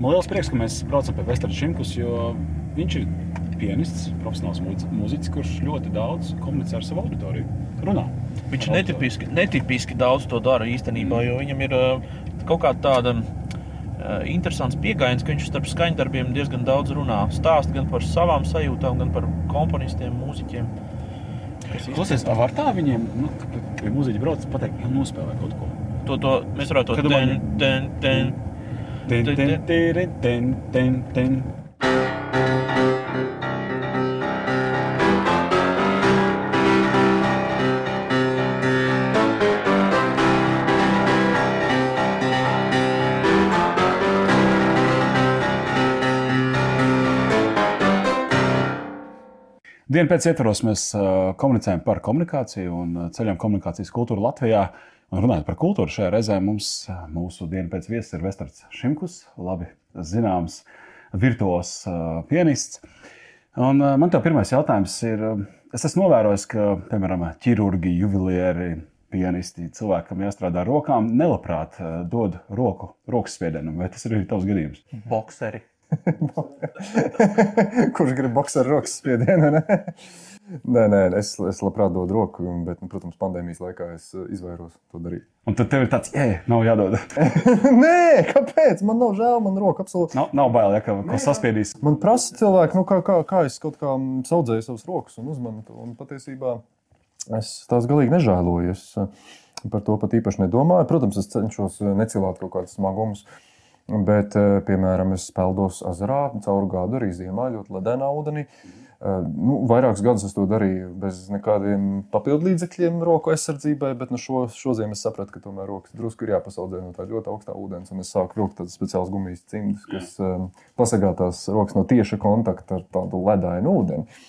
Man liels prieks, ka mēs braucam pie Vestra Šimkus, jo viņš ir pianists, profesionāls mūziķis, kurš ļoti daudz komunicē ar savu auditoriju. Runā. Viņš netipiski, netipiski daudz to dara īstenībā, jo viņam ir uh, kaut kāda tāda uh, interesants pieejams, ka viņš starp skaņdarbiem diezgan daudz runā. Stāst gan par savām sajūtām, gan par komponistiem, mūziķiem. Klausies, tā var tā viņiem, nu, pie mūziķa brauc, pateikt, nu, nospēlē kaut ko. To, to mēs varētu to Kad ten, ten, ten. Ten, ten, ten, ten, Dienu pēc ietvaros mēs komunicējam par komunikāciju un ceļam komunikācijas kultūru Latvijā. Un runājot par kultūru, šajā reizē mums mūsu dienu pēc viesis ir Vesterts Šimkus, labi zināms, virtuos pianists. Un man te pirmais jautājums ir, es esmu novērojis, ka, piemēram, ķirurgi, juvelieri, pianisti, cilvēki, kam jāstrādā ar rokām, nelabprāt dod roku, rokas spiedienu. Vai tas ir arī tavs gadījums? Bokseri. Kurš grib boxēt ar rokas spiedienu? Ne? Nē, nē, es, es labprāt dodu roku, bet, nu, protams, pandēmijas laikā es eh, izvairos to darīt. Un tad tev ir tāds, ej, nav jādod. nē, kāpēc? Man nav žēl, man roka absolūti. Nav, nav bail, ja, ka ko saspiedīs. Man prasa cilvēki, nu, kā, kā, kā es kaut kā audzēju savas rokas un uzmanu to. Un patiesībā es tās galīgi nežēloju. Es eh, par to pat īpaši nedomāju. Protams, es cenšos eh, necilāt kaut kādus smagumus. Bet, eh, piemēram, es peldos ezerā caur gadu, arī ziemā ļoti ledainā ūdenī. Eh, Nu, vairākus gadus es to darīju bez nekādiem papildu līdzekļiem, roku aizsardzībai, bet nu, šo, šodien es sapratu, ka tomēr rokas drusku ir jāpasaudzē no tā ļoti augstā ūdens. Es sāku vilkt tādas speciālas gumijas cimdus, kas um, pasargā tās rokas no tieša kontakta ar tādu ledainu ūdeni.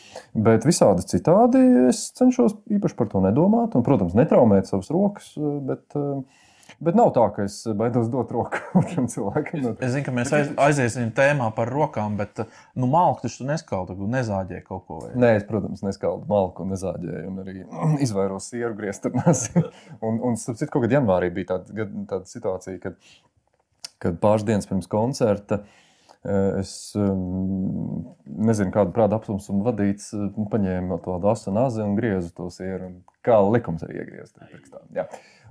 Bet visādi citādi es cenšos īpaši par to nedomāt. Un, protams, netraumēt savas rokas, eh, bet, eh, bet nav tā, ka es baidos dot roku otram cilvēkam. Es zinu, ka mēs aiz, aiziesim tēmā par rokām, bet nu, malku taču tu nezāģēji kaut ko. Vai? Nē, es, protams, neskaldu malku nezāģēju, un arī izvairos sieru griezturnās. un, un, starp citu, kaut kad janvārī bija tāda, tāda situācija, kad, kad pāris dienas pirms koncerta eh, es um, nezinu, kādu prāta apsumsumu vadīts, eh, paņēmu tādu asanu nāzi un griezu to sieru. Kā likums ir iegriezt.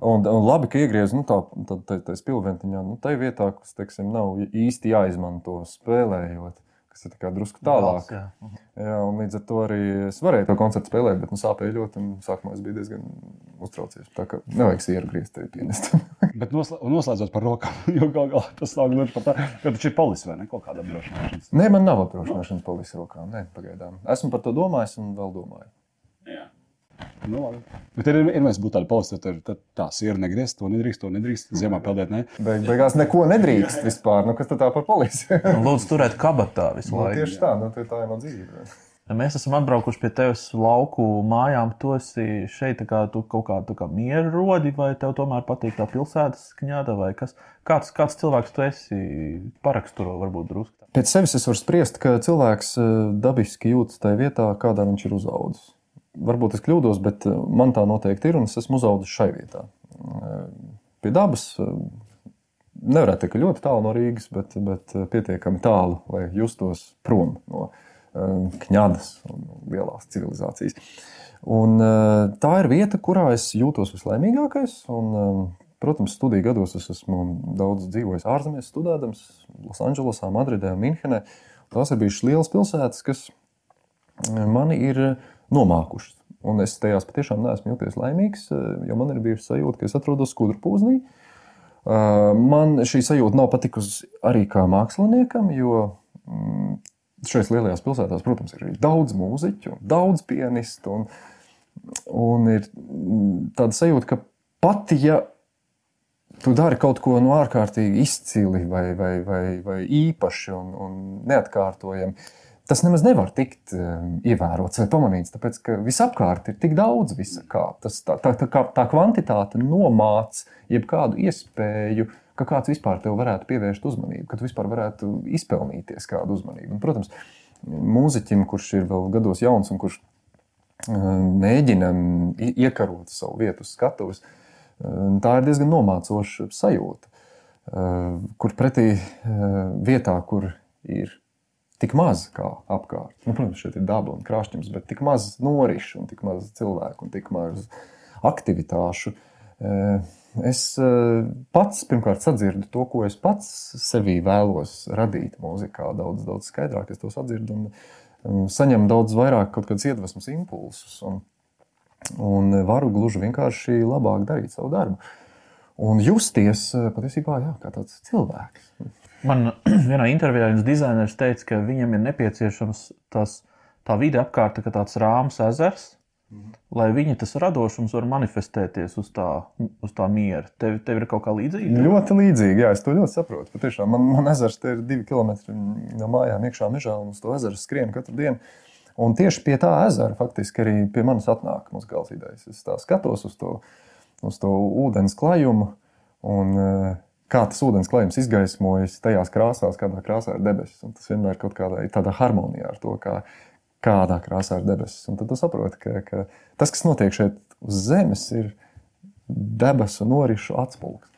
Jā. Un, un labi, ka iegriezu nu, tā, tā, tā, spilventiņā, nu, tā vietā, kas, teiksim, nav īsti jāizmanto spēlējot, kas ir tā drusku tālāk. Jā. Jā, un līdz ar to arī es varēju to koncertu spēlēt, bet nu, sāpēja ļoti. Sākumā es biju diezgan uztraucies. Tā kā nevajag sieru griezt arī pianistam. Bet noslē- noslēdzot par rokām, jo gal galā tas nav gluži par tā, ka taču ir polis vai ne kaut kāda apdrošināšanas. Nē, man nav apdrošināšanas polis rokām. Nē, pagaidām. Esmu par to domājis un vēl domāju. Nu, labi. Bet ir vienmēr būt tāda polis, tad, ir- tad tā siera negriezt, to nedrīkst, to nedrīkst, ziemā peldēt, ne? Beig, beigās neko nedrīkst vispār. Nu, kas tad tā par polisi? Un Lūdzu, turēt kabatā visu Nu, laiku. tieši tā, nu, tā tā ir mana dzīve. Mēs esam atbraukuši pie tevis lauku mājām. Tu esi šeit tā kā, tu kaut kā, kā mieru rodi, vai tev tomēr patīk tā pilsētas kņāda, vai kas? Kāds, kāds cilvēks tu esi? Paraksturo varbūt drusku. Pēc sevis es varu spriest, ka cilvēks eh, dabiski jūtas tajā vietā, kādā viņš ir uzaugusi. Varbūt es kļūdos, bet eh, man tā noteikti ir, un es esmu uzaugusi šai vietā. Eh, Pie dabas eh, nevarētu teikt, ka ļoti tālu no Rīgas, bet, bet pietiekami tālu, lai justos prom no kņadas un lielās civilizācijas. Un, tā ir vieta, kurā es jūtos vislaimīgākais. Un, Protams, studiju gados es esmu daudz dzīvojis ārzemēs, studējams Losandželosā, Madridē Minhenē. Tās ir bijušas lielas pilsētas, kas mani ir nomākušas. Un es tajās patiešām neesmu jūties laimīgs, eh, jo man ir bijusi sajūta, ka es atrodos skudrpūznī. Eh, Man šī sajūta nav patikusi arī kā māksliniekam, jo mm, šajās lielajās pilsētās, protams, ir daudz mūziķu, daudz pianistu. Un, un ir mm, tāda sajūta, ka pat ja tu dari kaut ko no ārkārtīgi izcili vai, vai, vai, vai īpaši un, un neatkārtojami, tas nemaz nevar tikt um, ievērots vai pamanīts. Tāpēc, ka visapkārt ir tik daudz visa kā. Tas, tā, tā, tā, tā kvantitāte nomāca jebkādu iespēju, ka kāds vispār tev varētu pievērst uzmanību, ka tu vispār varētu izpelnīties kādu uzmanību. Un, protams, mūziķim, kurš ir vēl gados jauns un kurš um, mēģina iekarot savu vietu uz skatuves, um, tā ir diezgan nomācoša sajūta. kur pretī vietā, kur ir tik maz kā apkārt. Nu, protams, šeit ir daba un krāšņums, bet tik maz norišu un tik maz cilvēku un tik maz aktivitāšu. Es pats pirmkārt sadzirdu to, ko es pats sevī vēlos radīt mūzikā, daudz, daudz skaidrāk es to sadzirdu un saņemu daudz vairāk kaut kādas iedvesmas impulsus un, un varu gluži vienkārši labāk darīt savu darbu. Un justies patiesībā jā, kā tāds cilvēks. Man vienā intervijā viens dizainers teica, ka viņam ir nepieciešams tas, tā vide apkārt, kā tāds rāms ezers, mhm. lai viņa tas radošums var manifestēties uz tā, uz tā miera. Tev, tev ir kaut kā līdzīga? Ļoti līdzīga, jā, es to ļoti saprotu. Patiešām man, man ezers te ir divi kilometri no mājām, iekšā mežā, un uz to ezeru skrienu katru dienu. Un tieši pie tā ezera faktiski arī pie manis atnāk muzikāls idejas. Es tā skatos uz to, uz to ūdens klajumu. Un, uh, kā tas ūdens klājums izgaismojas tajās krāsās, kādā krāsā ir debesis. Un tas vienmēr ir kaut kādā tādā harmonijā ar to, kā, kādā krāsā ir debesis. Un tad tu saproti, ka, ka tas, kas notiek šeit uz Zemes, ir debesu norišu atspulgs.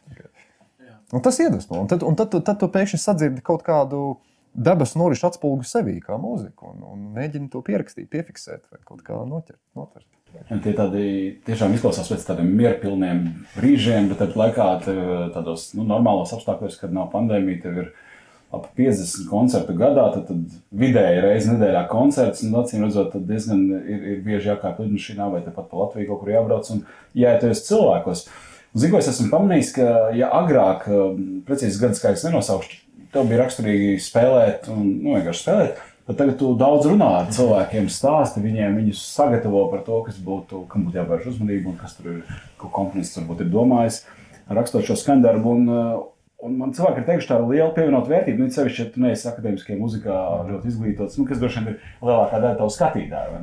Un tas iedvesmo. Un tad, un tad, tad, tad tu pēkšņi sadzirdi kaut kādu debesu norišu atspulgu sevī, kā mūziku, un, un mēģini to pierakstīt, piefiksēt vai kaut kā noķert. Notvert. Tie tādi tiešām izklausās pēc tādiem mierpilniem brīžiem, bet tāpat laikā tādos nu, normālos apstākļos, kad nav pandēmija, tev ir ap 50 koncertu gadā, tad, tad vidēji reizes nedēļā koncerts. Un, acīm redzot, diezgan ir, ir bieži jākāp lidmašīnā vai pat pa Latviju kaut kur jābrauc un jāieties cilvēkos. Zinu, es esmu pamanījis, ka, ja agrāk, precīzi gadu skaits nenosaukšu, tev bija raksturīgi spēlēt un nu, vienkārši spēlēt. Tad tagad tu daudz runā ar cilvēkiem, stāsti viņiem, viņus sagatavo par to, kas būtu, kam būtu jāvērš uzmanība un kas tur ir, ko komponists varbūt ir domājis, rakstot šo skandarbu. Un, uh, un man cilvēki ir teikuši, tā ir liela pievienot vērtība. Nu, sevišķi, ja tu neesi akadēmiskajā muzikā ļoti izglītots, nu, kas droši vien ir lielākā daļa tavu skatītāju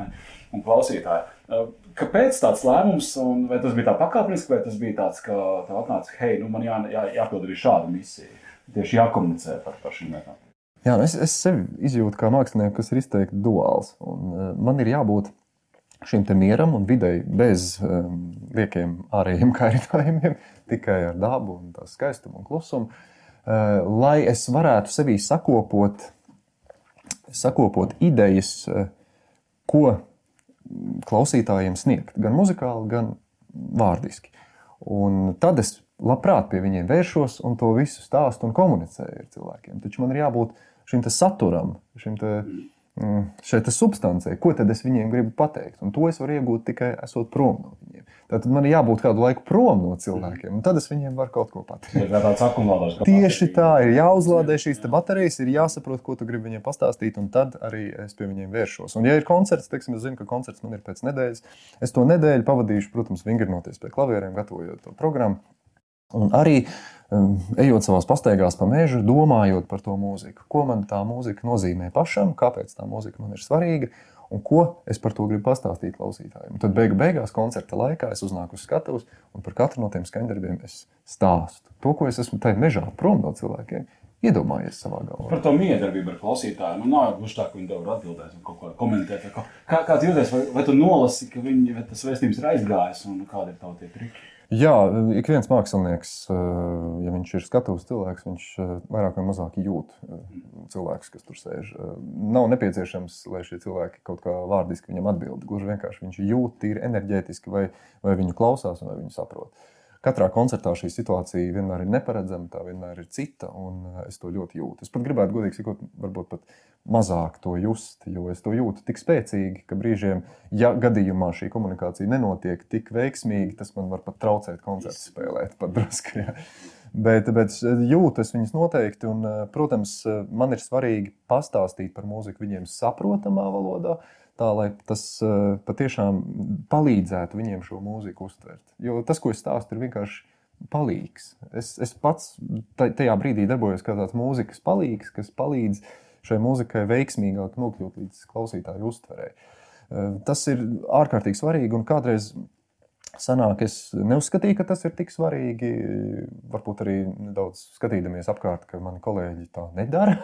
un klausītāju. Uh, kāpēc tāds lēmums, un vai tas bija tā pakāpeniski, vai tas bija tāds, ka tev atnāca, hei, nu man jā, jā, jāpild arī šāda misija, tieši jākomunicē par, par šīm lietām? Jā, nu es, es sevi izjūtu kā mākslinieks, kas ir izteikti duāls. Un, uh, man ir jābūt šim mieram un videi bez um, liekiem ārējiem kairinājumiem, tikai ar dabu un tā skaistumu un klusumu, uh, lai es varētu sevī sakopot, sakopot idejas, uh, ko klausītājiem sniegt, gan muzikāli, gan vārdiski. Un tad es labprāt pie viņiem vēršos un to visu stāstu un komunicēju ar cilvēkiem. Taču man ir jābūt šim saturam, šim te, mm, šai substancei, ko tad es viņiem gribu pateikt. Un to es varu iegūt tikai esot prom no viņiem. Tad man ir jābūt kādu laiku prom no cilvēkiem, un tad es viņiem varu kaut ko pateikt. Tā Tieši tā, ir jāuzlādē šīs baterijas, ir jāsaprot, ko tu gribi viņiem pastāstīt, un tad arī es pie viņiem vēršos. Un, ja ir koncerts, teiksim, es zinu, ka koncerts man ir pēc nedēļas, es to nedēļu pavadīšu, protams, vingrinoties pie klavieriem, gatavojot to programmu. Un arī um, ejot savās pastaigās pa mežu, domājot par to mūziku, ko man tā mūzika nozīmē pašam, kāpēc tā mūzika man ir svarīga un ko es par to gribu pastāstīt klausītājiem. Tad beigu beigās koncerta laikā es uznāku uz skatuves un par katru no tiem skaņdarbiem es stāstu. To, ko es esmu tajā mežā prom no cilvēkiem, iedomājies savā galvā. Par to miedarbību ar klausītājiem. Nu, nav gluži tā, ka viņi tev var atbildēt un kaut ko komentēt. Kā, kā, kā jūties, vai, vai tu nolasi, ka viņi, tas vēstījums ir aizgājis un kādi ir tavi triki? Jā, ik viens mākslinieks, eh, ja viņš ir skatuves cilvēks, viņš eh, vairāk vai mazāk jūt eh, cilvēkus, kas tur sēž. Nav nepieciešams, lai šie cilvēki kaut kā vārdiski viņam atbild. Gluži vienkārši viņš jūt tīri enerģētiski, vai, vai viņu klausās, vai viņu saprot. Katrā koncertā šī situācija vienmēr ir neparedzama, tā vienmēr ir cita, un es to ļoti jūtu. Es pat gribētu, godīgi sakot, varbūt pat mazāk to just, jo es to jūtu tik spēcīgi, ka brīžiem, ja gadījumā šī komunikācija nenotiek tik veiksmīgi, tas man var pat traucēt koncertu spēlēt. Pat drusku, ja. Bet, bet jūtu es viņus noteikti, un, protams, man ir svarīgi pastāstīt par mūziku viņiem saprotamā valodā, tā lai tas patiešām palīdzētu viņiem šo mūziku uztvert. Jo tas, ko es stāstu, ir vienkārši palīgs. Es, es pats tajā brīdī darbojos kā tāds mūzikas palīgs, kas palīdz uh, šai mūzikai veiksmīgāk nokļūt līdz klausītāju uztverei. Eh, tas ir ārkārtīgi svarīgi un kādreiz sanāk, es neuzskatīju, ka tas ir tik svarīgi. Varbūt arī nedaudz skatīdamies apkārt, ka mani kolēģi tā nedara.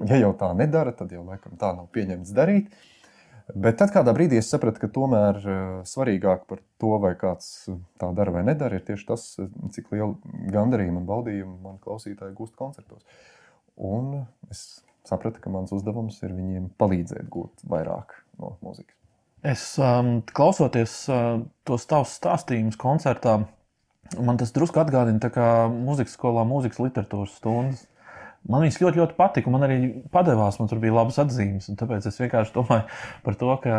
Un, ja jau tā nedara, tad jau laikam tā nav pieņemts darīt. Bet tad kādā brīdī es sapratu, ka tomēr uh, svarīgāk par to, vai kāds tā dara vai nedara, ir tieši tas, cik lielu gandarījumu un baudījumu man klausītāji gūst koncertos. Un es sapratu, ka mans uzdevums ir viņiem palīdzēt gūt vairāk no mūzikas. Es um, klausoties uh, tos tavus stāstījumus koncertā, man tas drusku atgādina kā mūzikas skolā, mūzikas literatūras stundas. Man viņas ļoti, ļoti patika. Man arī padevās, man tur bija labas atzīmes. Tāpēc es vienkārši domāju par to, ka,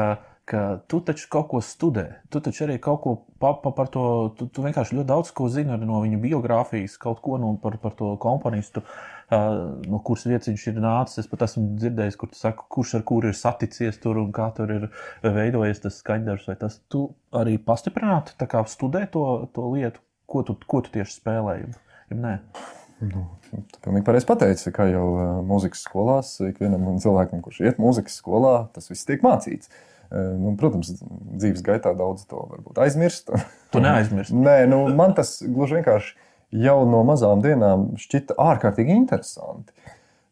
ka tu taču kaut ko studē. Tu taču arī kaut ko pa, pa, par to, tu, tu vienkārši ļoti daudz ko zini no viņa biogrāfijas, kaut ko no, par, par to komponistu, uh, no kuras vietas viņš ir nācis. Es pat esmu dzirdējis, kur tu saki, kurš ar kuru ir saticies tur un kā tur ir veidojies tas skaņdarbs. Vai tas tu arī pastiprināti studē to, to lietu, ko tu, ko tu tieši spēlēji? Ja. Nu, tu pilnīgi pareizi pateici, ka jau uh, mūzikas skolās ikvienam cilvēkam, kurš iet mūzikas skolā, tas viss tiek mācīts. Uh, nu, protams, dzīves gaitā daudz to varbūt aizmirst. Tu neaizmirsti. Nē, nu, man tas gluži vienkārši jau no mazām dienām šķita ārkārtīgi interesanti.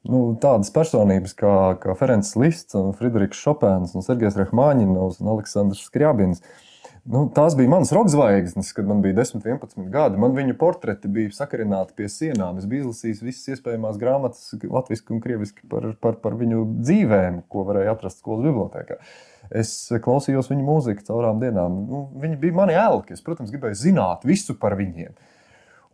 Nu, tādas personības kā, kā Ferencs Lists, Friedrichs Šopēns, Sergejs Rahmaņinovs un Aleksandrs Skriabins. Uh, Nu, tās bija manas roka zvaigznes, kad man bija 10, 11 gadi. Man viņu portreti bija sakarināti pie sienām. Es biju izlasījis visas iespējamās grāmatas, latviešu un krieviski par, par, par viņu dzīvēm, ko varēja atrast skolas bibliotekā. Es klausījos viņu mūziku caurām dienām. Nu, viņi bija mani elki. Es, protams, gribēju zināt visu par viņiem.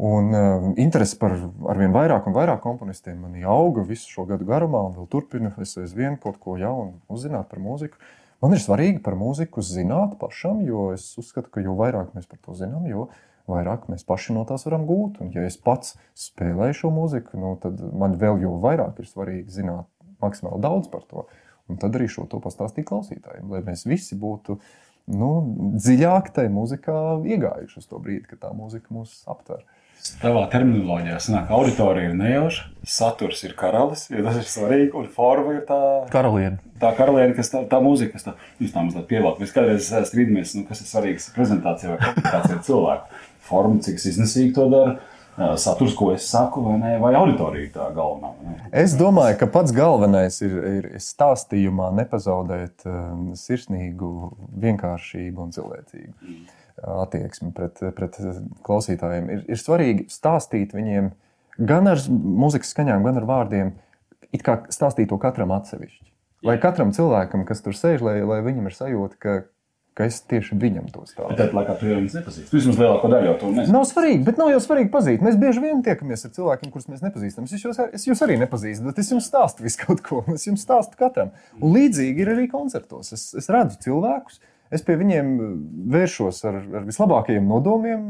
Un uh, interese par arvien vairāk un vairāk komponistiem man auga visu šo gadu garumā, un vēl turpinu. Es aizvien kaut ko jaunu uzzināt par mūziku. Uh, Man ir svarīgi par mūziku zināt pašam, jo es uzskatu, ka jo vairāk mēs par to zinām, jo vairāk mēs paši no tās varam gūt. Un, ja es pats spēlēju šo mūziku, nu, tad man vēl jau vairāk ir svarīgi zināt maksimāli daudz par to. Un tad arī šo to pastāstīt klausītājiem, lai mēs visi būtu nu, dziļāk tajā mūzikā iegājuši uz to brīdi, kad tā mūzika mūs aptver. Tavā terminoloģijā sanāk, auditorija ir nejauša, saturs ir karalis, jo tas ir svarīgi, un forma ir tā karaliene. Tā karaliene, kas tā, tā mūzika, kas tā, jūs tā mazliet pievelk. Mēs kādreiz strīdamies, nu, kas ir svarīgs prezentācijā vai komunikācijā cilvēku. Forma, cik iznesīgi to dara, saturs, ko es saku, vai, ne, vai auditorija tā galvenā. Ne? Es domāju, ka pats galvenais ir, ir stāstījumā nepazaudēt um, sirsnīgu vienkāršību un cilvēcību. Mm attieksmi pret, pret klausītājiem. Ir, ir svarīgi stāstīt viņiem gan ar muzikas skaņām, gan ar vārdiem, it kā stāstīt to katram atsevišķi. Lai katram cilvēkam, kas tur sēž, lai, lai viņam ir sajūta, ka, ka es tieši viņam to stāstu. Tad, laikā, tu jau viņus nepazīsti. Vismaz lielāko daļu to nezinu. Nav svarīgi, bet nav jau svarīgi pazīt. Mēs bieži vien tiekamies ar cilvēkiem, kurus mēs nepazīstam. Es jūs, es jūs arī nepazīstu, bet es jums stāstu visu kaut ko. Es jums stāstu katram. Un līdzīgi ir arī koncertos. Es, es redzu cilvēkus, Es pie viņiem eh, vēršos ar, ar vislabākajiem nodomiem,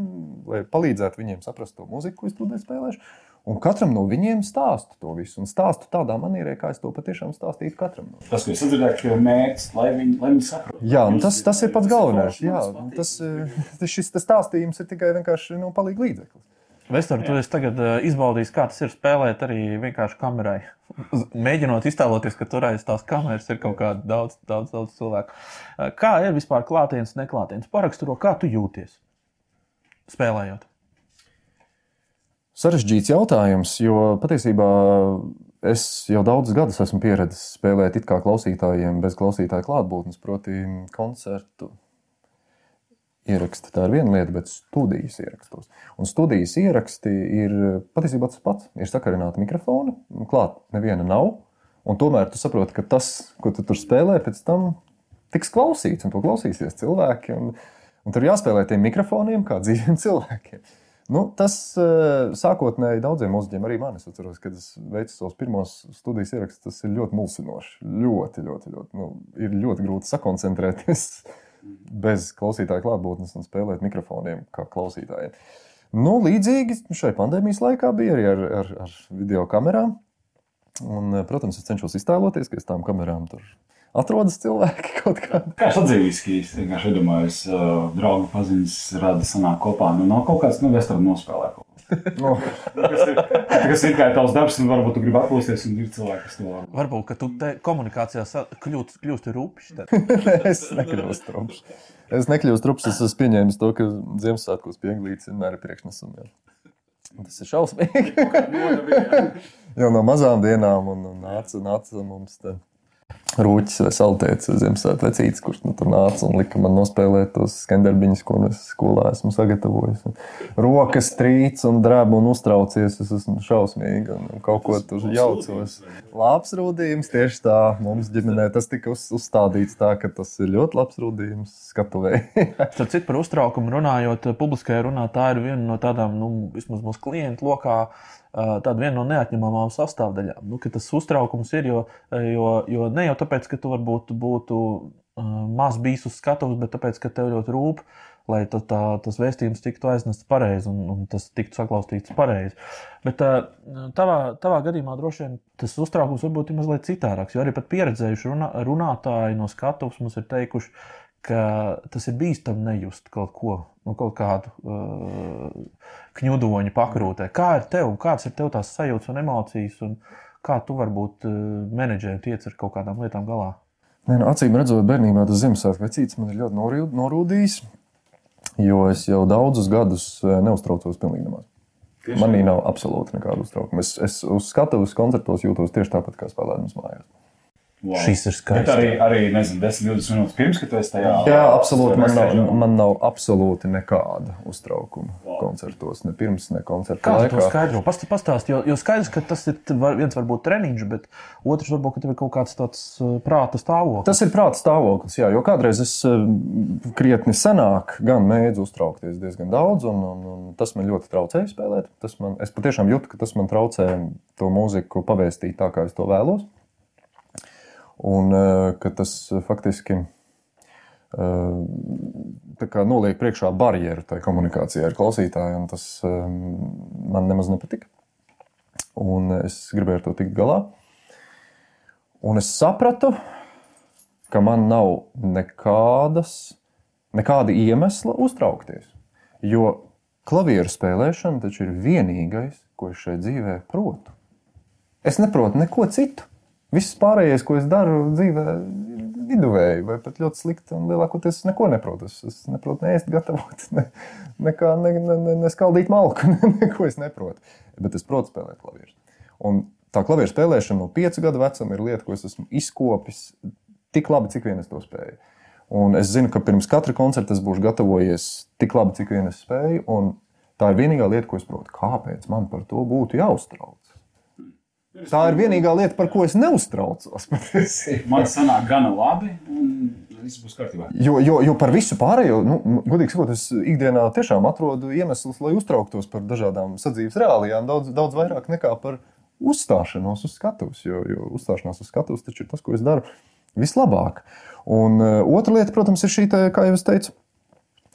lai palīdzētu viņiem saprast to mūziku, ko es tūlīt spēlēšu. Un katram no viņiem stāstu to visu. Un stāstu tādā manierē, kā es to patiešām stāstītu katram. No. Tas, ko es dzirdēju, ir mērķis, lai viņi, lai viņi saprastu. Jā, nu tas, tas ir pats galvenais. Jā, tas, eh, tas, šis tas stāstījums ir tikai vienkārši nu, palīdzīgs līdzeklis. Vestur, tu esi tagad uh, izbaudījis, kā tas ir spēlēt arī vienkārši kamerai. Mēģinot iztēloties, ka tur aiz tās kameras ir kaut kāda daudz, daudz, daudz cilvēku. Uh, kā ir vispār klātienes, neklātienes? Paraksturo, kā tu jūties spēlējot? Sarežģīts jautājums, jo patiesībā es jau daudzus gadus esmu pieredzējis spēlēt it kā klausītājiem bez klausītāja klātbūtnes, proti, koncertu ieraksti. Tā ir viena lieta, bet studijas ierakstos. Un studijas ieraksti ir patiesībā tas pats. Ir sakarināti mikrofoni, klāt neviena nav. Un tomēr tu saproti, ka tas, ko tu tur spēlē, pēc tam tiks klausīts, un to klausīsies cilvēki. Un, un tur jāspēlē tiem mikrofoniem kā dzīviem cilvēkiem. Nu, tas eh, sākotnēji daudziem mūziķiem, arī man, es atceros, kad es veicu savus pirmos studijas ierakstus, tas ir ļoti mulsinoši. Ļoti, ļoti, ļoti. Nu, ir ļoti grūti sakoncentrēties bez klausītāja klātbūtnes un spēlēt mikrofoniem kā klausītājiem. Nu, līdzīgi šai pandēmijas laikā bija arī ar, ar, ar video kamerām. Un, protams, es cenšos iztēloties, ka aiz tām kamerām tur atrodas cilvēki kaut kādā. Kā es atzīstu, ka es vienkārši iedomājos, uh, draugu paziņas rada sanāk kopā. Nu, nav kaut kāds, nu, vestards nospēlē kaut ko. No. tas, ir, tas ir kā tavs darbs, un varbūt tu gribi atpūsties, un ir cilvēki, kas to var. Varbūt, ka tu te komunikācijā kļūst, kļūst rupšs. es nekļūstu rupšs. Es nekļūstu rupšs, es esmu pieņēmis to, ka Ziemassvētkos pieglīts vienmēr ir priekšnesumi. Tas ir šausmīgi. Jau no mazām dienām un, un nāca, nāca mums te Rūķis vai Saltēts Ziemassvētku vecītis, kurš nu, tur nāca un lika man nospēlēt tos skandarbiņus, ko es skolā esmu sagatavojis. Un rokas trīc un drēb un uztraucies. Es esmu šausmīgi un kaut ko tur jaucos. Labs rūdījums, tieši tā. Mums ģimenē tas tika uz, uzstādīts tā, ka tas ir ļoti labs rūdījums skatuvē. Starp citu par uztraukumu runājot, publiskajā runā tā ir viena no tādām, nu, vismaz mūsu klientu lokā tāda viena no neatņemamām sastāvdaļām. Nu, tas uztraukums ir, jo, jo, jo ne jau tāpēc, ka tu varbūt būtu maz bijis uz skatuves, bet tāpēc, ka tev ļoti rūp, lai tā, tā, tas vēstījums tiktu aiznests pareizi un, un tas tiktu saklausīts pareizi. Bet tavā, tavā gadījumā droši vien tas uztraukums varbūt ir mazliet citādāks, jo arī pieredzējuši runā, runātāji no skatuves mums ir teikuši, ka tas ir bīstami nejust kaut ko, nu, kaut kādu uh, kņudoņu pakrūtē. Kā ir tev, kāds ir tev tās sajūtas un emocijas, un kā tu varbūt uh, menedžēji tiec ar kaut kādām lietām galā? Nē, nu, acīm redzot, bērnībā tas Ziemassvētku vecītis man ir ļoti norūdījis, jo es jau daudzus gadus uh, neuztraucos pilnīgi nemaz. Manī nav absolūti nekāda uztraukuma. Es, es uz skatuves koncertos jūtos tieši tāpat, kā spēlējums mājās. Wow. Šis ir skaists. Bet arī, arī nezinu, 10, 20 minūtes pirms, kad tu esi tajā. Jā, absolūti. Man nav, man nav absolūti nekāda uztraukuma wow. koncertos. Ne pirms, ne koncerta Kā laikā. Kā to skaidro? Past, pastāst, jo, jo skaidrs, ka tas ir viens varbūt treniņš, bet otrs varbūt, ka tev ir kaut kāds tāds uh, prāta stāvoklis. Tas ir prāta stāvoklis, jā, jo kādreiz es uh, krietni senāk gan mēdzu uztraukties diezgan daudz, un, un, un tas man ļoti traucēja spēlēt. Tas man, es patiešām jūtu, ka tas man traucē to mūziku pavēstīt tā, kā es to vēlos. Un eh, ka tas eh, faktiski eh, noliek priekšā barjeru tai komunikācijai ar klausītājiem. Tas man nemaz nepatika. Un es gribēju ar to tikt galā. Un es sapratu, ka man nav nekādas, nekāda iemesla uztraukties. Jo klavieru spēlēšana taču ir vienīgais, ko es šai dzīvē protu. Es neprotu neko citu. Viss pārējais, ko es daru dzīvē, ir viduvēji vai pat ļoti slikti. Lielākoties es neko neprotu. Es, es neprotu neēst, gatavot, ne, nekā, ne, ne, ne, neskaldīt malku. Ne, neko es neprotu. Bet es protu spēlēt klavierus. Un tā klavieru spēlēšana no piecu gadu vecuma ir lieta, ko es esmu izkopis tik labi, cik vien es to spēju. Un es zinu, ka pirms katra koncerta es būšu gatavojies tik labi, cik vien es spēju. Tā ir vienīgā lieta, ko es protu. Kāpēc man par to būtu jāuztrauc? Tā ir vienīgā lieta, par ko es neuztraucos. Man sanāk gana labi. Viss būs kārtībā. Jo, jo, jo par visu pārējo, nu, godīgi sakot, es ikdienā tiešām atrodu iemeslus, lai uztrauktos par dažādām sadzīves reālijām, daudz, daudz vairāk nekā par uzstāšanos uz skatuves. Jo, jo uzstāšanās uz skatuves taču ir tas, ko es daru vislabāk. Un uh, otra lieta, protams, ir šī, tā, kā jau es teicu,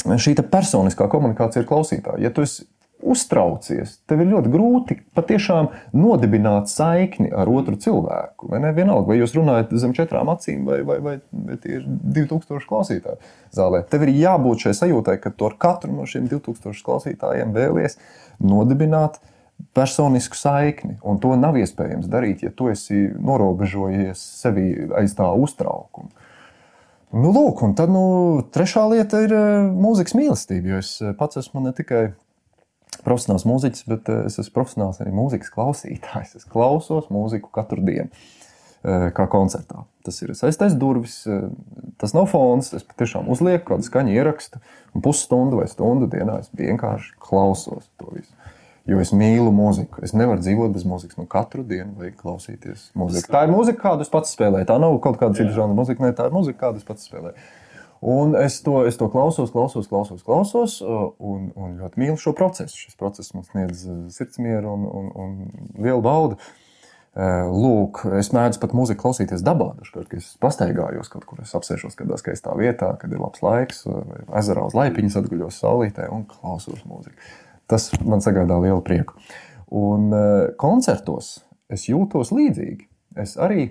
šī personiskā komunikācija ar klausītāju. Ja tu esi uztraucies, tev ir ļoti grūti patiešām nodibināt saikni ar otru cilvēku. Vai ne? Vienalga, vai jūs runājat zem četrām acīm, vai, vai, vai, vai tie ir 2000 klausītāji zālē. Tev ir jābūt šai sajūtai, ka tu ar katru no šiem 2000 klausītājiem vēlies nodibināt personisku saikni. Un to nav iespējams darīt, ja tu esi norobežojies sevi aiz tā uztraukuma. Nu, lūk, un tad nu, trešā lieta ir eh, mūzikas mīlestība. Jo es pats esmu ne tikai profesionāls mūziķis, bet eh, es esmu profesionāls arī mūzikas klausītājs. Es klausos mūziku katru dienu, eh, kā koncertā. Tas ir saistīts durvis, eh, tas nav fons. Es patiešām uzlieku kādu skaņu ierakstu, un pusstundu vai stundu dienā es vienkārši klausos to visu. Jo es mīlu mūziku. Es nevaru dzīvot bez mūzikas. Man katru dienu vajag klausīties mūziku. Tā ir mūzika, kādu es pats spēlēju. Tā nav kaut kāda cita žanra mūzika, ne tā ir mūzika, kādu es pats spēlēju. Un es to, es to klausos, klausos, klausos, klausos un, un ļoti mīlu šo procesu. Šis process man sniedz uh, sirdsmieru un, un, un lielu baudu. Uh, lūk, es mēdzu pat mūziku klausīties dabā. Dažkārt, kad es pastaigājos kaut kur, es apsēžos kādā skaistā vietā, kad ir labs laiks, vai ezerā uz laipiņas atguļos saulītē un klausos mūziku. Tas man sagādā lielu prieku. Un koncertos es jūtos līdzīgi. Es arī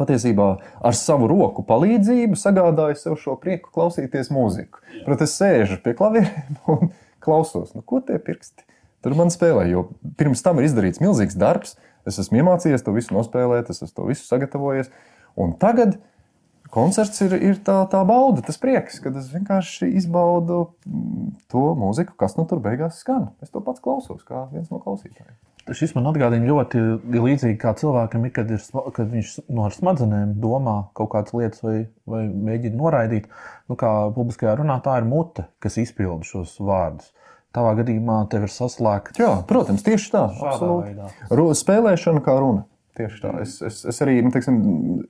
patiesībā ar savu roku palīdzību sagādāju sev šo prieku klausīties mūziku. Protams, es sēžu pie klavieriem un klausos, nu, ko tie pirksti tur man spēlē. Jo pirms tam ir izdarīts milzīgs darbs, es esmu iemācījies to visu nospēlēt, es esmu to visu sagatavojies. Un tagad koncerts ir, ir tā, tā bauda, tas prieks, kad es vienkārši izbaudu mm, to mūziku, kas nu tur beigās skan. Es to pats klausos, kā viens no klausītājiem. Šis man atgādina ļoti līdzīgi kā cilvēkam, ir, kad, ir, kad viņš no smadzenēm domā kaut kādas lietas vai, vai mēģina noraidīt. Nu, kā publiskajā runā, tā ir mute, kas izpilda šos vārdus. Tavā gadījumā tev ir saslēgta. Jā, protams, tieši tā. Ru, spēlēšana kā runa. Tieši tā. Es, es, es arī nu, teiksim,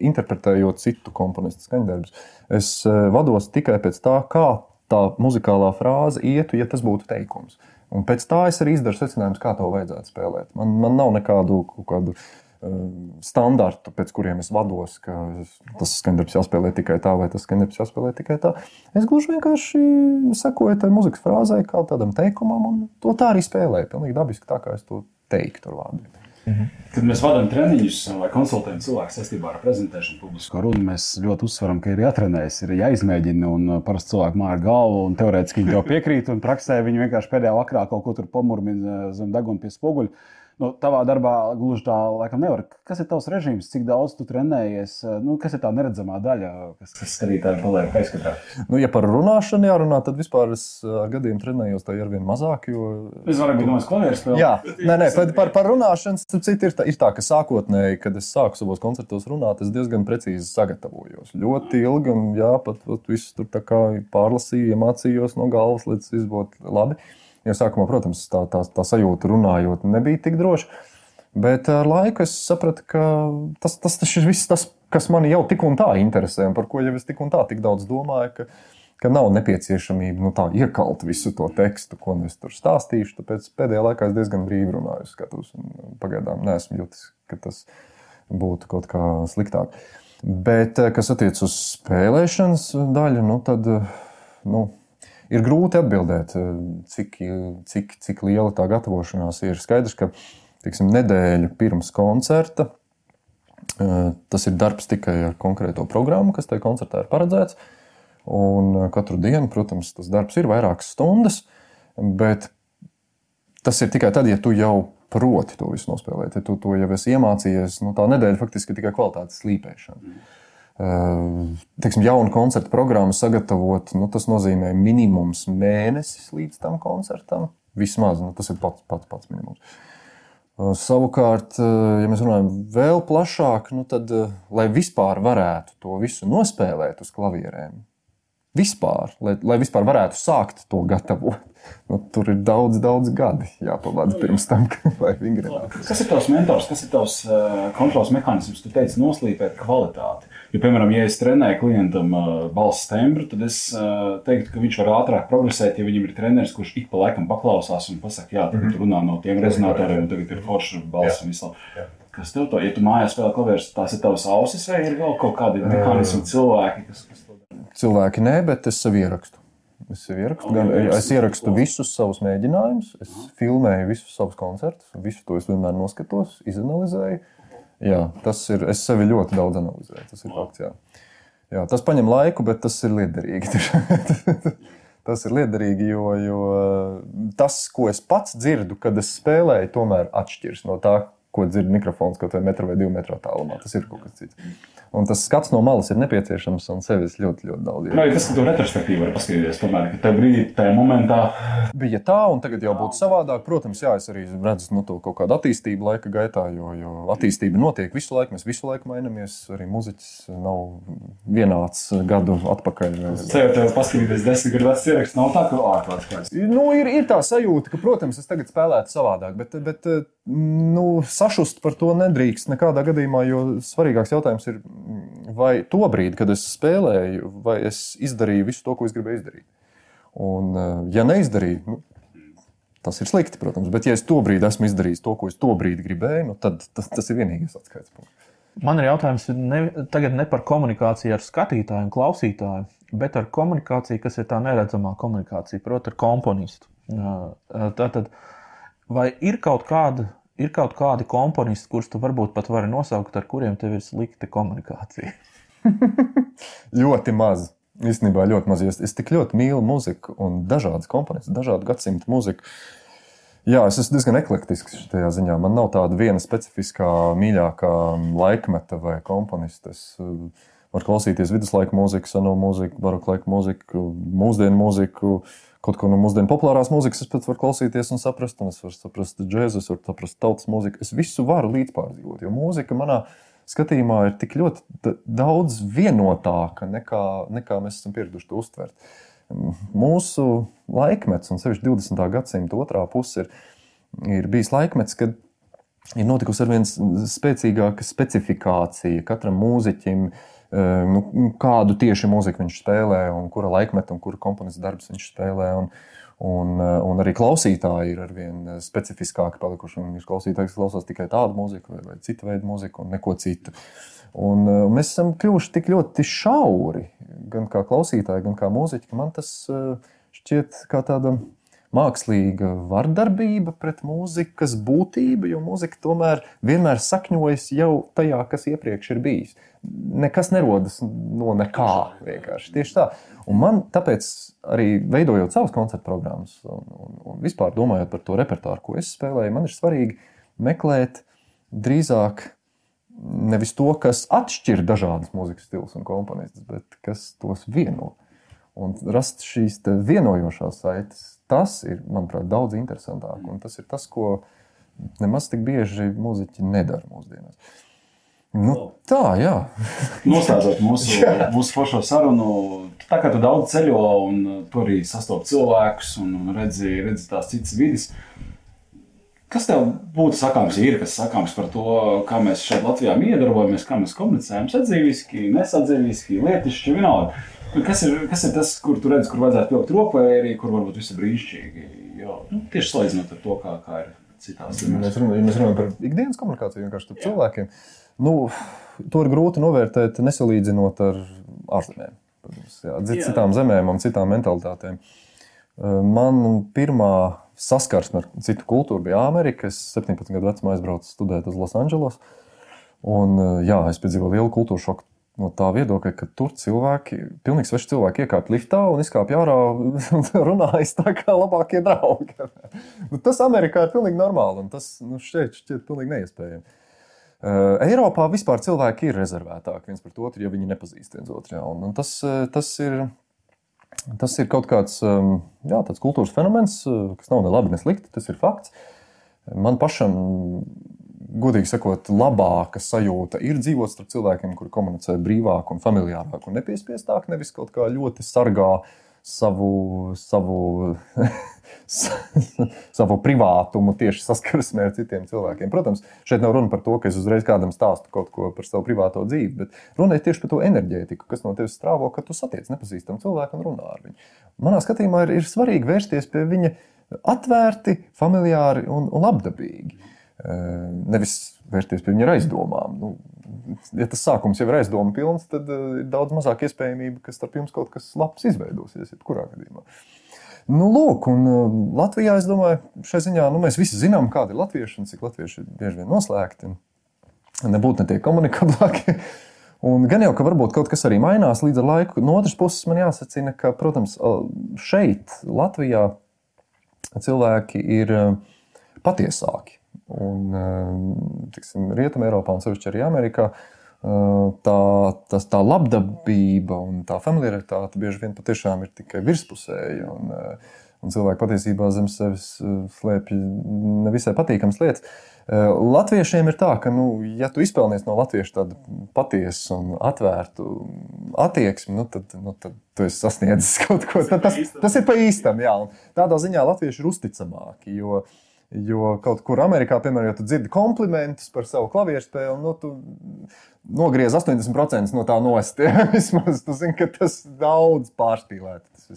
interpretējot citu komponistu skaņdarbus, es eh, vados tikai pēc tā, kā tā muzikālā frāze ietu, ja tas būtu teikums. Un pēc tā es arī izdaru secinājumus, kā to vajadzētu spēlēt. Man, man nav nekādu kādu, uh, standartu, pēc kuriem es vados, ka tas skandarbs jāspēlē tikai tā, vai tas skandarbs jāspēlē tikai tā. Es gluži vienkārši sekoju tai muzikas frāzē, kā tādam teikumam, un to tā arī spēlēju. Pilnīgi dabiski tā, kā es to teiktu ar vārdiem. Mhm. Kad mēs vadām treniņus vai konsultējam cilvēku saistībā ar prezentēšanu, publisko runu, mēs ļoti uzsveram, ka ir jātrenējas, ir jāizmēģina. Un parasti cilvēki māja galvu, un teorētiski viņi to piekrīt, un praksē viņi vienkārši pēdējā vakarā kaut ko tur pamurmina zem deguna pie spoguļa nu, tavā darbā gluži tā laikam nevar. Kas ir tavs režīms, cik daudz tu trenējies? Nu, kas ir tā neredzamā daļa, kas, kas skatītājiem paliek aizskatā? Nu, ja par runāšanu jārunā, tad vispār es ar gadiem trenējos tā ar vien mazāk. Jo... Es varu būt domājis, klavieru spēlē. Jā, nē, nē, par, par, par runāšanu, citu ir tā, ir tā, ka sākotnēji, kad es sāku savos koncertos runāt, es diezgan precīzi sagatavojos. Ļoti ilgi, jā, pat, pat visu tur pārlasīju, iemācījos no galvas, līdz viss būtu labi. Jo sākumā, protams, tā, tā, tā sajūta runājot nebija tik droša. Bet ar laiku es sapratu, ka tas, tas, tas ir viss, tas, kas man jau tik un tā interesē, un par ko jau es tik un tā tik daudz domāju, ka, ka nav nepieciešamība nu, tā, iekalt visu to tekstu, ko nu es tur stāstīšu. Tāpēc pēdējā laikā es diezgan brīvi runāju, skatos, un pagaidām neesmu jutis, ka tas būtu kaut kā sliktāk. Bet, kas attiecas uz spēlēšanas daļu, nu, tad. Nu, Ir grūti atbildēt, eh, cik, cik, cik liela tā gatavošanās ir. Skaidrs, ka tiksim, nedēļa pirms koncerta eh, tas ir darbs tikai ar konkrēto programmu, kas tajā koncertā ir paredzēts. Un eh, katru dienu, protams, tas darbs ir vairākas stundas, bet tas ir tikai tad, ja tu jau proti to visu nospēlēt. Ja tu to jau esi iemācījies, nu, tā nedēļa faktiski ir tikai kvalitātes slīpēšana. Mm teiksim, jaunu koncertu programmu sagatavot, nu, tas nozīmē minimums mēnesis līdz tam koncertam. Vismaz nu, tas ir pats, pats, pats minimums. Savukārt, ja mēs runājam vēl plašāk, nu tad, lai vispār varētu to visu nospēlēt uz klavierēm, vispār, lai, lai vispār varētu sākt to gatavot, nu, tur ir daudz, daudz gadi jāpavada pirms tam, lai vingrinātu. Kas ir tavs mentors, kas ir tavs kontrols mehānisms? Tu teici, noslīpēt kvalitāti. Jo, piemēram, ja es trenēju klientam uh, balss tembru, tad es uh, teiktu, ka viņš var ātrāk progresēt, ja viņam ir treneris, kurš ik pa laikam paklausās un pasakā, jā, tagad mm -hmm. runā no tiem rezonatoriem, un tagad ir forša balss un visu. Kas tev to, ja tu mājās spēlē klavierus, tās ir tavas ausis vai ir vēl kaut kādi mehānismi cilvēki, kas, kas to dara? Cilvēki nē, bet es sev ierakstu. Es, ierakstu, gan, es ierakstu visus savus mēģinājumus, es filmēju visus savus koncertus, visu to es vienmēr noskatos, izanalizēju. Jā, tas ir. Es sevi ļoti daudz analizēju. Tas ir fakts. Jā. Jā, tas prasa laiku, bet tas ir liederīgi. tas ir liederīgi, jo, jo tas, ko es pats dzirdu, kad es spēlēju, tomēr atšķiras no tā, ko dzird mikrofons kaut vai metru vai divu metru tālumā. Tas ir kaut kas cits. Un tas skats no malas ir nepieciešams, un sevis ļoti, ļoti daudz. Jā, tas ir retrospektīvi, var paskatīties, tomēr, ka tajā brīdī, tajā momentā. Bija tā, un tagad jau būtu savādāk. Protams, jā, es arī redzu nu, to kaut kādu attīstību laika gaitā, jo, jo attīstība notiek visu laiku, mēs visu laiku mainamies. Arī muzeķis nav vienāds gadu atpakaļ. Ceru, tev paskatīties desmit gadu vecs ieraksts, nav tā, ka ārkārtīgi. Nu, ir, ir tā sajūta, ka, protams, es tagad spēlētu savādāk, bet, bet nu, sašust par to nedrīkst nekādā gadījumā, jo svarīgāks jautājums ir vai to brīdi, kad es spēlēju, vai es izdarīju visu to, ko es gribēju izdarīt. Un, eh, ja neizdarīju, nu, tas ir slikti, protams, bet ja es to brīdi esmu izdarījis to, ko es to brīdi gribēju, nu, tad tas, tas ir vienīgais atskaites punkts. Man ir jautājums ne, tagad ne par komunikāciju ar skatītāju klausītāju, bet ar komunikāciju, kas ir tā neredzamā komunikācija, proti, ar komponistu. Tātad, vai ir kaut kāda ir kaut kādi komponisti, kurus tu varbūt pat vari nosaukt, ar kuriem tev ir slikta komunikācija? ļoti maz. Īstenībā ļoti maz. Es, es tik ļoti mīlu muziku un dažādas komponistus, dažādu gadsimtu muziku. Jā, es esmu diezgan eklektisks šajā ziņā. Man nav tāda viena specifiskā, mīļākā laikmeta vai komponista. Es, Var klausīties viduslaiku mūziku, seno mūziku, baroku laiku mūziku, mūsdienu mūziku, kaut ko no mūsdienu populārās mūzikas. Es pats varu klausīties un saprast, un es varu saprast džēzu, es varu saprast tautas mūziku. Es visu varu līdzpārdzīvot, jo mūzika manā skatījumā ir tik ļoti daudz vienotāka nekā, nekā mēs esam pieraduši to uztvert. Mūsu laikmets, un sevišķi 20. gadsimta otrā puse, ir, ir bijis laikmets, kad ir notikusi ar vien spēcīgāka specifikācija katram mūziķim. Nu, kādu tieši mūziku viņš spēlē, un kura laikmeta un kura komponista darbs viņš spēlē. Un, un, un arī klausītāji ir arvien specifiskāki palikuši. Viņš klausītājs klausās tikai tādu mūziku, vai, vai citu veidu mūziku, un neko citu. Un mēs esam kļuvuši tik ļoti šauri, gan kā klausītāji, gan kā mūziķi, ka man tas šķiet kā tāda mākslīga vardarbība pret mūzikas būtību, jo mūzika tomēr vienmēr sakņojas jau tajā, kas iepriekš ir bijis. Nekas nerodas no nekā. Vienkārši. Tieši tā. Un man tāpēc arī veidojot savas koncertu programmas un, un, un vispār domājot par to repertuāru, ko es spēlēju, man ir svarīgi meklēt drīzāk nevis to, kas atšķir dažādas mūzikas stilus un komponistus, bet kas tos vieno. Un rast šīs vienojošās saites, tas ir, manuprāt, daudz interesantāk. Un tas ir tas, ko nemaz tik bieži mūziķi nedara mūsdienās. Nu, tā, jā. Noslēdzot mūsu, mūsu foršo sarunu, tā kā tu daudz ceļo un tur arī sastopi cilvēkus un redzi, redzi tās citas vidas. Kas tev būtu sakāms, ir kas sakāms par to, kā mēs šeit Latvijā iedarbojamies, kā mēs komunicējam, sadzīviski, nesadzīviski, lietišķi, vienalga. Kas ir, kas ir tas, kur tu redzi, kur vajadzētu pieaugt roku, vai arī kur varbūt viss ir brīnišķīgi? Jo, nu, tieši salīdzinot ar to, kā, kā ir citās zemēs. Mēs runājam, mēs runājam par ikdienas komunikāciju vienkārši starp cilvēkiem. Nu, to ir grūti novērtēt, nesalīdzinot ar ārzemēm. Citām zemēm un citām mentalitātēm. Man pirmā saskarsme ar citu kultūru bija Amerika. Es 17 gadu vecumā aizbraucu studēt uz Losandželos. Un, jā, es piedzīvoju lielu kultūru šoku no tā viedokļa, ka tur cilvēki, pilnīgi sveši cilvēki iekāp liftā un izkāp ārā un runājas tā kā labākie draugi. nu, tas Amerikā ir pilnīgi normāli un tas nu, šeit šķiet pilnīgi neiespējami. Uh, Eiropā vispār cilvēki ir rezervētāki viens pret otru, ja viņi nepazīst viens otru. Un, un tas, eh, tas, ir, tas ir kaut kāds um, jā, kultūras fenomens, kas nav ne labi, ne slikti. Tas ir fakts. Man pašam godīgi sakot, labāka sajūta ir dzīvot starp cilvēkiem, kuri komunicē brīvāk, un familiārāk un nepiespiestāk, nevis kaut kā ļoti sargā savu, savu, savu privātumu tieši saskarsmē ar citiem cilvēkiem. Protams, šeit nav runa par to, ka es uzreiz kādam stāstu kaut ko par savu privāto dzīvi, bet runa ir tieši par to enerģētiku, kas no tevis strāvo, kad tu satiec nepazīstamu cilvēku un runā ar viņu. Manā skatījumā ir, ir svarīgi vērsties pie viņa atvērti, familiāri un, un labdabīgi. Nevis vērsties pie viņa ar aizdomām. Nu, ja tas sākums jau ir aizdomu pilns, tad ir daudz mazāk iespējamība, ka starp jums kaut kas labs izveidosies. Jebkurā gadījumā. Nu, lūk, un Latvijā, es domāju, šai ziņā nu, mēs visi zinām, kāda ir latvieši un cik latvieši ir bieži vien noslēgti. Nebūtu ne tie komunikablākie. Un gan jau, ka varbūt kaut kas arī mainās līdz ar laiku. No otras puses, man jāsacina, ka, protams, šeit, Latvijā, cilvēki ir patiesāki. Un, eh, tiksim, Rietumē, Eiropā un sevišķi arī Amerikā. Eh, tā, tas, tā labdabība un tā familiaritāte bieži vien patiešām ir tikai virspusēja. Un, eh, un cilvēki patiesībā zem sevis slēpj nevisai patīkamas lietas. Latviešiem ir tā, ka, nu, ja tu izpelnies no latviešu tādu patiesu un atvērtu attieksmi, nu, tad, nu, tad tu esi sasniedzis kaut ko. Tas, tas, tas ir pa īstam, jā. Un tādā ziņā latvieši ir uzticamāki. Jo, uh, Jo kaut kur Amerikā, piemēram, ja tu dzirdi komplimentus par savu klavieru spēli, nu, tu nogriez 80% no tā nost. Ja? Vismaz tu zini, ka tas daudz pārspīlēts.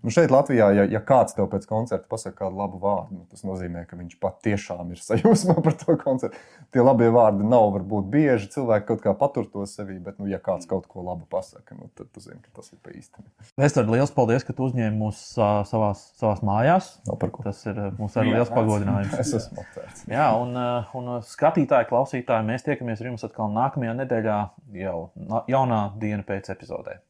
Nu šeit, Latvijā, ja, ja kāds tev pēc koncerta pasakā kādu labu vārdu, nu, tas nozīmē, ka viņš patiešām ir sajūsmā par to koncertu. Tie labie vārdi nav varbūt bieži. Cilvēki kaut kā patur to sevī, bet, nu, ja kāds kaut ko labu pasakā, nu, tad tu zini, ka tas ir pa īstam. Vēstur, liels paldies, ka tu uzņēmi mūs uh, savās, savās mājās. Tas ir mums arī liels pagodinājums. Es esmu aptvērts. Jā, un, un skatītāji, klausītāji, mēs tiekamies ar jums atkal nākamajā nedēļā, jau jaunā diena pēc epizodē.